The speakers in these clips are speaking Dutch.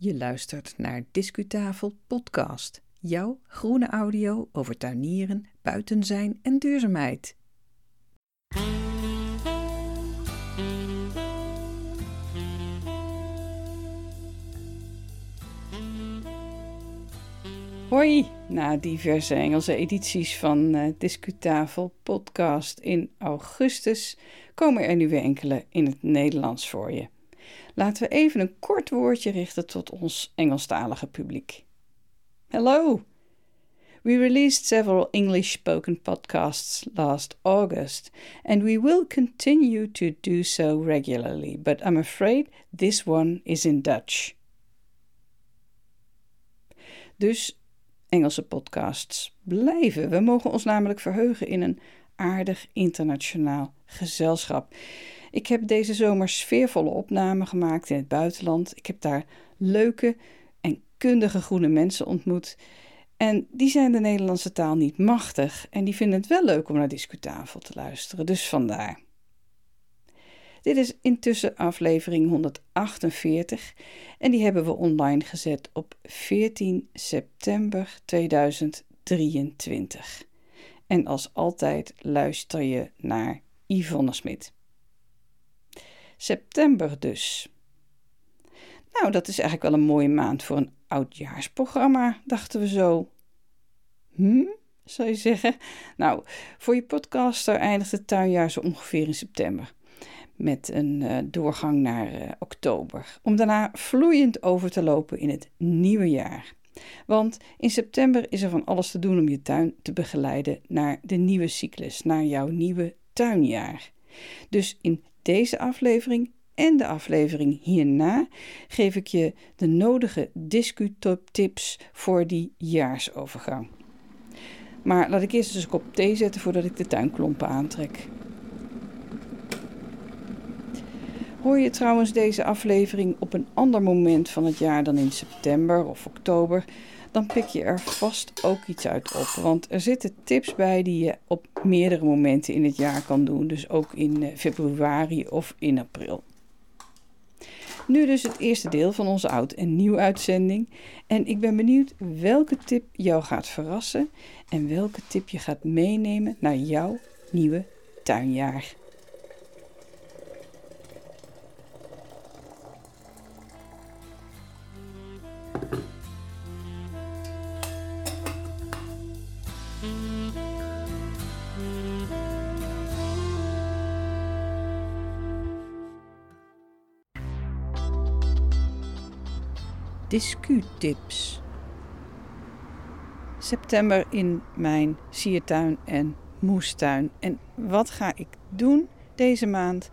Je luistert naar Discutafel Podcast, jouw groene audio over tuinieren, buiten zijn en duurzaamheid. Hoi, na diverse Engelse edities van uh, Discutafel Podcast in augustus komen er nu weer enkele in het Nederlands voor je. Laten we even een kort woordje richten tot ons Engelstalige publiek. Hello! We released several English spoken podcasts last August, and we will continue to do so regularly, but I'm afraid this one is in Dutch. Dus Engelse podcasts blijven. We mogen ons namelijk verheugen in een aardig internationaal gezelschap. Ik heb deze zomer sfeervolle opnamen gemaakt in het buitenland. Ik heb daar leuke en kundige groene mensen ontmoet. En die zijn de Nederlandse taal niet machtig en die vinden het wel leuk om naar Discutafel te luisteren. Dus vandaar. Dit is intussen aflevering 148 en die hebben we online gezet op 14 september 2023. En als altijd luister je naar Yvonne Smit. September dus. Nou, dat is eigenlijk wel een mooie maand voor een oudjaarsprogramma, dachten we zo. Hm, zou je zeggen? Nou, voor je podcaster eindigt het tuinjaar zo ongeveer in september. Met een uh, doorgang naar uh, oktober. Om daarna vloeiend over te lopen in het nieuwe jaar. Want in september is er van alles te doen om je tuin te begeleiden naar de nieuwe cyclus, naar jouw nieuwe tuinjaar. Dus in deze aflevering en de aflevering hierna geef ik je de nodige discutop-tips voor die jaarsovergang. Maar laat ik eerst eens een kop thee zetten voordat ik de tuinklompen aantrek. Hoor je trouwens deze aflevering op een ander moment van het jaar dan in september of oktober, dan pik je er vast ook iets uit op. Want er zitten tips bij die je op meerdere momenten in het jaar kan doen. Dus ook in eh, februari of in april. Nu dus het eerste deel van onze oud- en nieuw uitzending. En ik ben benieuwd welke tip jou gaat verrassen en welke tip je gaat meenemen naar jouw nieuwe tuinjaar. Discutips. September in mijn siertuin en moestuin. En wat ga ik doen deze maand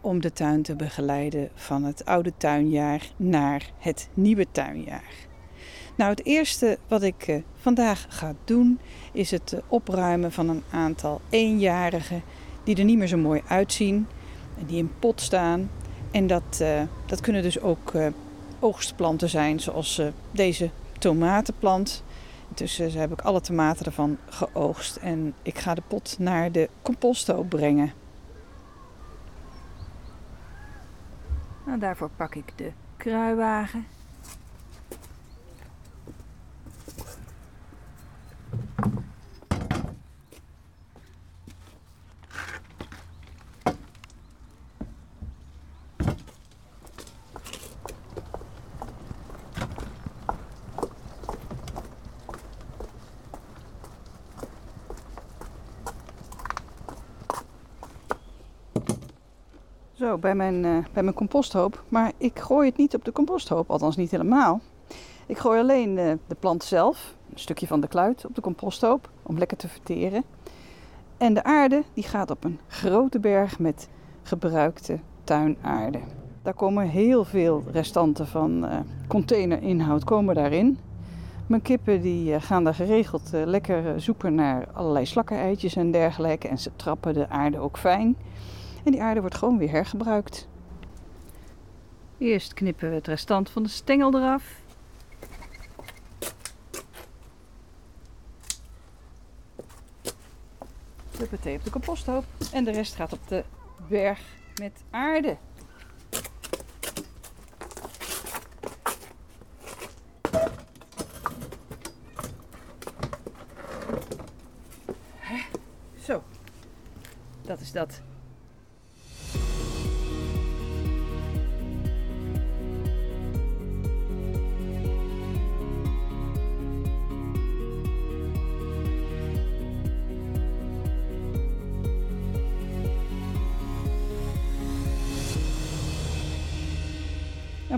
om de tuin te begeleiden van het oude tuinjaar naar het nieuwe tuinjaar? Nou, het eerste wat ik uh, vandaag ga doen is het uh, opruimen van een aantal eenjarigen die er niet meer zo mooi uitzien en die in pot staan. En dat, uh, dat kunnen dus ook oogstplanten zijn, zoals uh, deze tomatenplant. Intussen heb ik alle tomaten ervan geoogst en ik ga de pot naar de composthoop brengen. Nou, daarvoor pak ik de kruiwagen. Zo, bij mijn, uh, bij mijn composthoop. Maar ik gooi het niet op de composthoop, althans niet helemaal. Ik gooi alleen uh, de plant zelf, een stukje van de kluit, op de composthoop om lekker te verteren. En de aarde die gaat op een grote berg met gebruikte tuinaarde. Daar komen heel veel restanten van uh, containerinhoud komen daarin. Mijn kippen die gaan daar geregeld lekker zoeken naar allerlei slakkeneitjes en dergelijke. En ze trappen de aarde ook fijn. En die aarde wordt gewoon weer hergebruikt. Eerst knippen we het restant van de stengel eraf. Huppatee op de composthoop. En de rest gaat op de berg met aarde. Zo, dat is dat.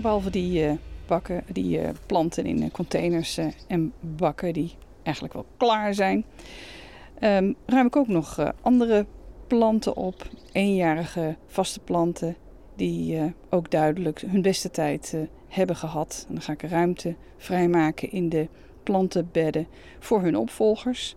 Behalve die uh, bakken, die uh, planten in uh, containers en bakken die eigenlijk wel klaar zijn, um, ruim ik ook nog andere planten op. Eenjarige vaste planten die ook duidelijk hun beste tijd hebben gehad. En dan ga ik ruimte vrijmaken in de plantenbedden voor hun opvolgers.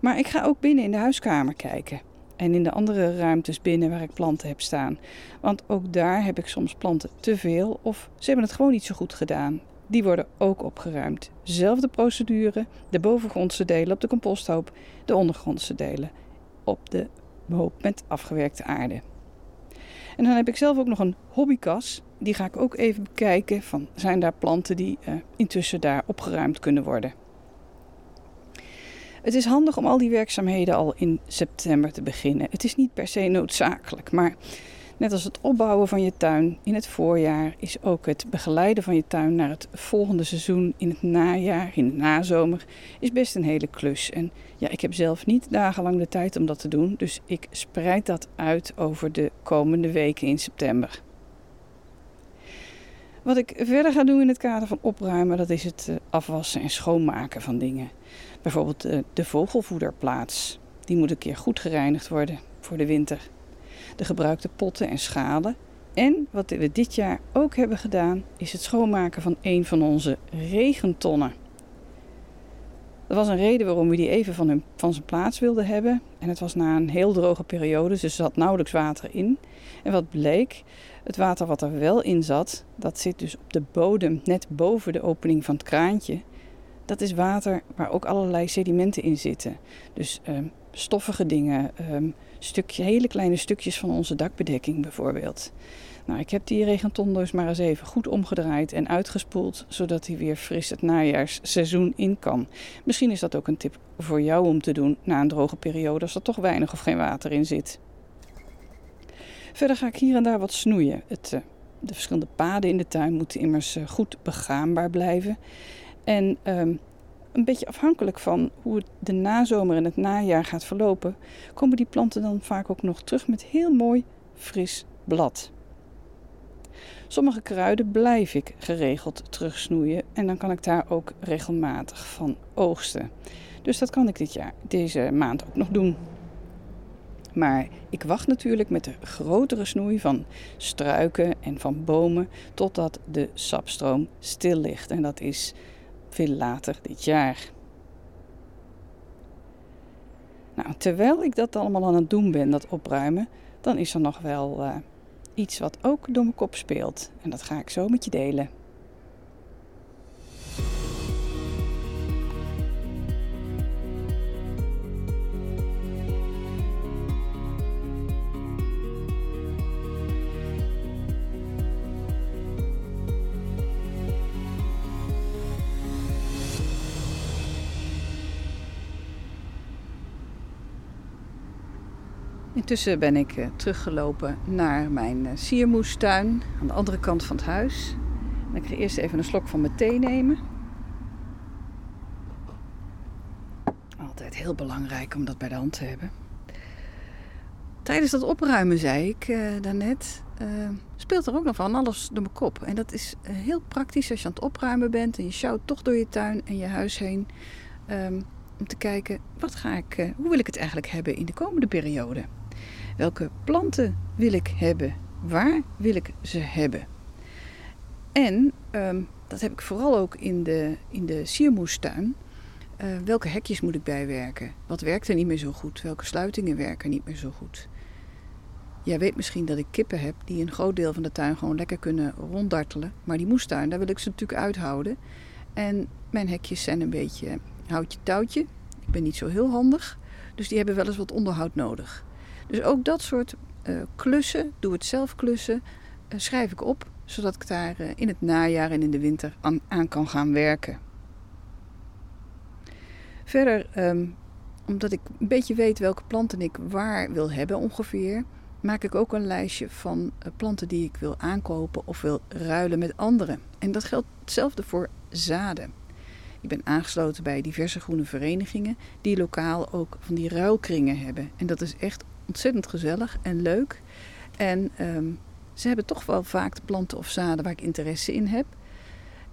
Maar ik ga ook binnen in de huiskamer kijken. En in de andere ruimtes binnen waar ik planten heb staan. Want ook daar heb ik soms planten te veel of ze hebben het gewoon niet zo goed gedaan. Die worden ook opgeruimd. Zelfde procedure, de bovengrondse delen op de composthoop, de ondergrondse delen op de hoop met afgewerkte aarde. En dan heb ik zelf ook nog een hobbykas. Die ga ik ook even bekijken van zijn daar planten die uh, intussen daar opgeruimd kunnen worden. Het is handig om al die werkzaamheden al in september te beginnen. Het is niet per se noodzakelijk, maar net als het opbouwen van je tuin in het voorjaar is ook het begeleiden van je tuin naar het volgende seizoen in het najaar, in de nazomer, is best een hele klus. En ja, ik heb zelf niet dagenlang de tijd om dat te doen, dus ik spreid dat uit over de komende weken in september. Wat ik verder ga doen in het kader van opruimen, dat is het eh, afwassen en schoonmaken van dingen. Bijvoorbeeld de, de vogelvoederplaats. Die moet een keer goed gereinigd worden voor de winter. De gebruikte potten en schalen. En wat we dit jaar ook hebben gedaan, is het schoonmaken van een van onze regentonnen. Dat was een reden waarom we die even van, hun, van zijn plaats wilden hebben. En het was na een heel droge periode, dus er zat nauwelijks water in. En wat bleek, het water wat er wel in zat, dat zit dus op de bodem, net boven de opening van het kraantje. Dat is water waar ook allerlei sedimenten in zitten. Dus um, stoffige dingen, um, stukje, hele kleine stukjes van onze dakbedekking bijvoorbeeld. Nou, ik heb die regenton dus maar eens even goed omgedraaid en uitgespoeld, zodat hij weer fris het najaarsseizoen in kan. Misschien is dat ook een tip voor jou om te doen na een droge periode als er toch weinig of geen water in zit. Verder ga ik hier en daar wat snoeien. Het, uh, de verschillende paden in de tuin moeten immers uh, goed begaanbaar blijven. En um, een beetje afhankelijk van hoe de nazomer en het najaar gaat verlopen, komen die planten dan vaak ook nog terug met heel mooi fris blad. Sommige kruiden blijf ik geregeld terugsnoeien en dan kan ik daar ook regelmatig van oogsten. Dus dat kan ik dit jaar, deze maand ook nog doen. Maar ik wacht natuurlijk met de grotere snoei van struiken en van bomen totdat de sapstroom stil ligt. En dat is veel later dit jaar. Nou, terwijl ik dat allemaal aan het doen ben, dat opruimen, dan is er nog wel uh, iets wat ook door mijn kop speelt. En dat ga ik zo met je delen. Intussen ben ik uh, teruggelopen naar mijn uh, siermoestuin aan de andere kant van het huis. En ik ga eerst even een slok van mijn thee nemen. Altijd heel belangrijk om dat bij de hand te hebben. Tijdens dat opruimen, zei ik uh, daarnet, speelt er ook nog van alles door mijn kop. En dat is heel praktisch als je aan het opruimen bent en je sjouwt toch door je tuin en je huis heen. Um, om te kijken, wat ga ik, hoe wil ik het eigenlijk hebben in de komende periode? Welke planten wil ik hebben? Waar wil ik ze hebben? En ehm, dat heb ik vooral ook in de, in de siermoestuin. Uh, welke hekjes moet ik bijwerken? Wat werkt er niet meer zo goed? Welke sluitingen werken niet meer zo goed? Jij weet misschien dat ik kippen heb die een groot deel van de tuin gewoon lekker kunnen ronddartelen. Maar die moestuin, daar wil ik ze natuurlijk uithouden. En mijn hekjes zijn een beetje houtje touwtje. Ik ben niet zo heel handig. Dus die hebben wel eens wat onderhoud nodig. Dus ook dat soort uh, klussen, doe het zelf klussen, uh, schrijf ik op, zodat ik daar uh, in het najaar en in de winter aan, kan gaan werken. Verder um, omdat ik een beetje weet welke planten ik waar wil hebben ongeveer, maak ik ook een lijstje van eh, planten die ik wil aankopen of wil ruilen met anderen. En dat geldt hetzelfde voor zaden. Ik ben aangesloten bij diverse groene verenigingen die lokaal ook van die ruilkringen hebben. En dat is echt ontzettend gezellig en leuk. En ehm, ze hebben toch wel vaak de planten of zaden waar ik interesse in heb.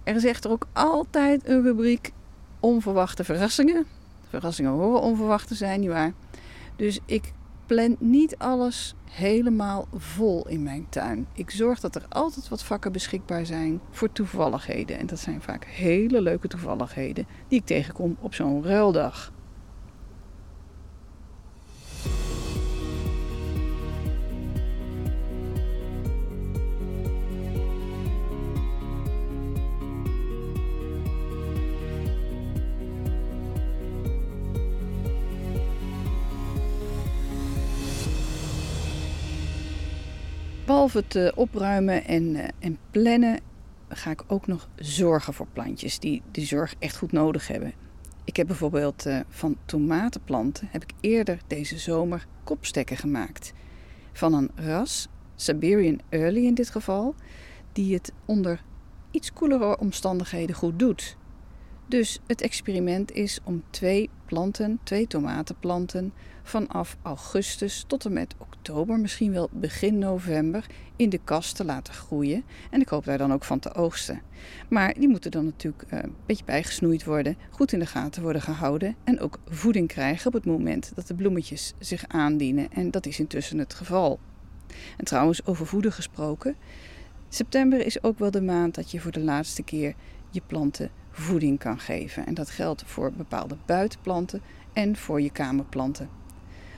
Er is echter ook altijd een rubriek onverwachte verrassingen. Verrassingen horen onverwacht te zijn, nietwaar? Dus ik plan niet alles helemaal vol in mijn tuin. Ik zorg dat er altijd wat vakken beschikbaar zijn voor toevalligheden. En dat zijn vaak hele leuke toevalligheden die ik tegenkom op zo'n ruildag. Behalve het uh, opruimen en, uh, en plannen ga ik ook nog zorgen voor plantjes die die zorg echt goed nodig hebben. Ik heb bijvoorbeeld uh, van tomatenplanten heb ik eerder deze zomer kopstekken gemaakt. Van een ras, Siberian Early in dit geval, die het onder iets koelere omstandigheden goed doet. Dus het experiment is om twee planten, twee tomatenplanten, vanaf augustus tot en met oktober, misschien wel begin november, in de kast te laten groeien. En ik hoop daar dan ook van te oogsten. Maar die moeten dan natuurlijk uh, een beetje bijgesnoeid worden, goed in de gaten worden gehouden en ook voeding krijgen op het moment dat de bloemetjes zich aandienen. En dat is intussen het geval. En trouwens, over voeden gesproken. September is ook wel de maand dat je voor de laatste keer je planten voeding kan geven. En dat geldt voor bepaalde buitenplanten en voor je kamerplanten.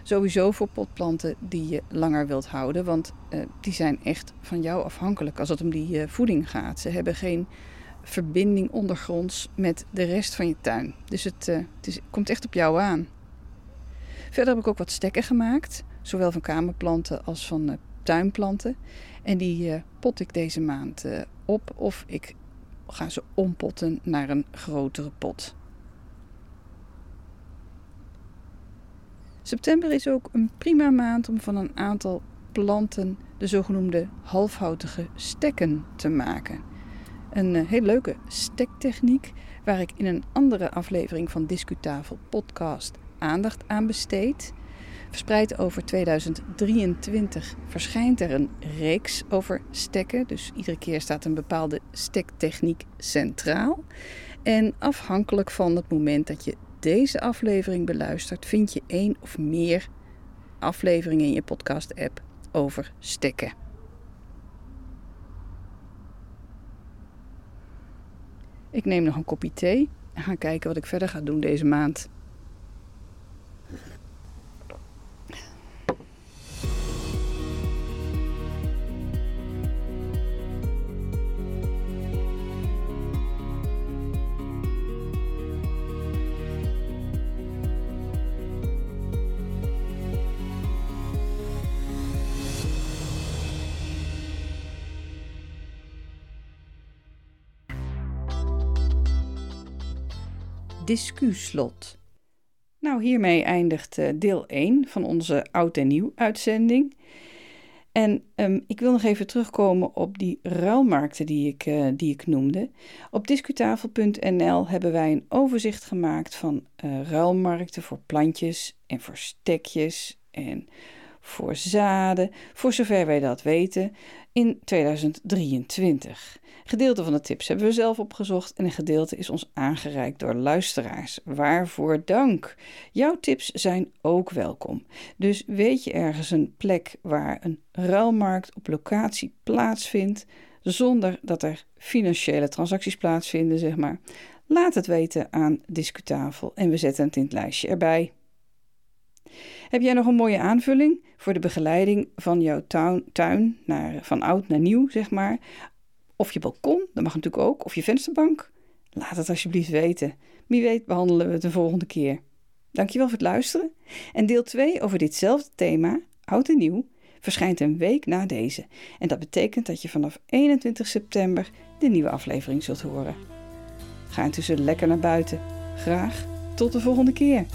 Sowieso voor potplanten die je langer wilt houden, want uh, die zijn echt van jou afhankelijk als het om die uh, voeding gaat. Ze hebben geen verbinding ondergronds met de rest van je tuin. Dus het, uh, het is, komt echt op jou aan. Verder heb ik ook wat stekken gemaakt, zowel van kamerplanten als van tuinplanten. En die pot ik deze maand op of ik ga ze ompotten naar een grotere pot. September is ook een prima maand om van een aantal planten de zogenoemde halfhoutige stekken te maken. Een uh, heel leuke stektechniek waar ik in een andere aflevering van Discutafel podcast aandacht aan besteed. Verspreid over 2023 verschijnt er een reeks over stekken. Dus iedere keer staat een bepaalde stektechniek centraal. En afhankelijk van het moment dat je deze aflevering beluistert, vind je één of meer afleveringen in je podcast-app over stekken. Ik neem nog een kopje thee en ga kijken wat ik verder ga doen deze maand. Discuslot. Nou, hiermee eindigt uh, deel 1 van onze oud en nieuw uitzending. En um, ik wil nog even terugkomen op die ruilmarkten die ik, uh, die ik noemde. Op discutafel.nl hebben wij een overzicht gemaakt van uh, ruilmarkten voor plantjes en voor stekjes en voor zaden, voor zover wij dat weten, in 2023. Gedeelte van de tips hebben we zelf opgezocht en een gedeelte is ons aangereikt door luisteraars. Waarvoor dank. Jouw tips zijn ook welkom. Dus weet je ergens een plek waar een ruilmarkt op locatie plaatsvindt, zonder dat er financiële transacties plaatsvinden, zeg maar. Laat het weten aan Discutafel en we zetten het in het lijstje erbij. Heb jij nog een mooie aanvulling voor de begeleiding van jouw tuin, tuin naar, van oud naar nieuw, zeg maar? Of je balkon, dat mag natuurlijk ook, of je vensterbank. Laat het alsjeblieft weten. Wie weet behandelen we het de volgende keer. Dankjewel voor het luisteren. En deel 2 over ditzelfde thema, oud en nieuw, verschijnt een week na deze. En dat betekent dat je vanaf 21 september de nieuwe aflevering zult horen. Ga intussen lekker naar buiten. Graag tot de volgende keer.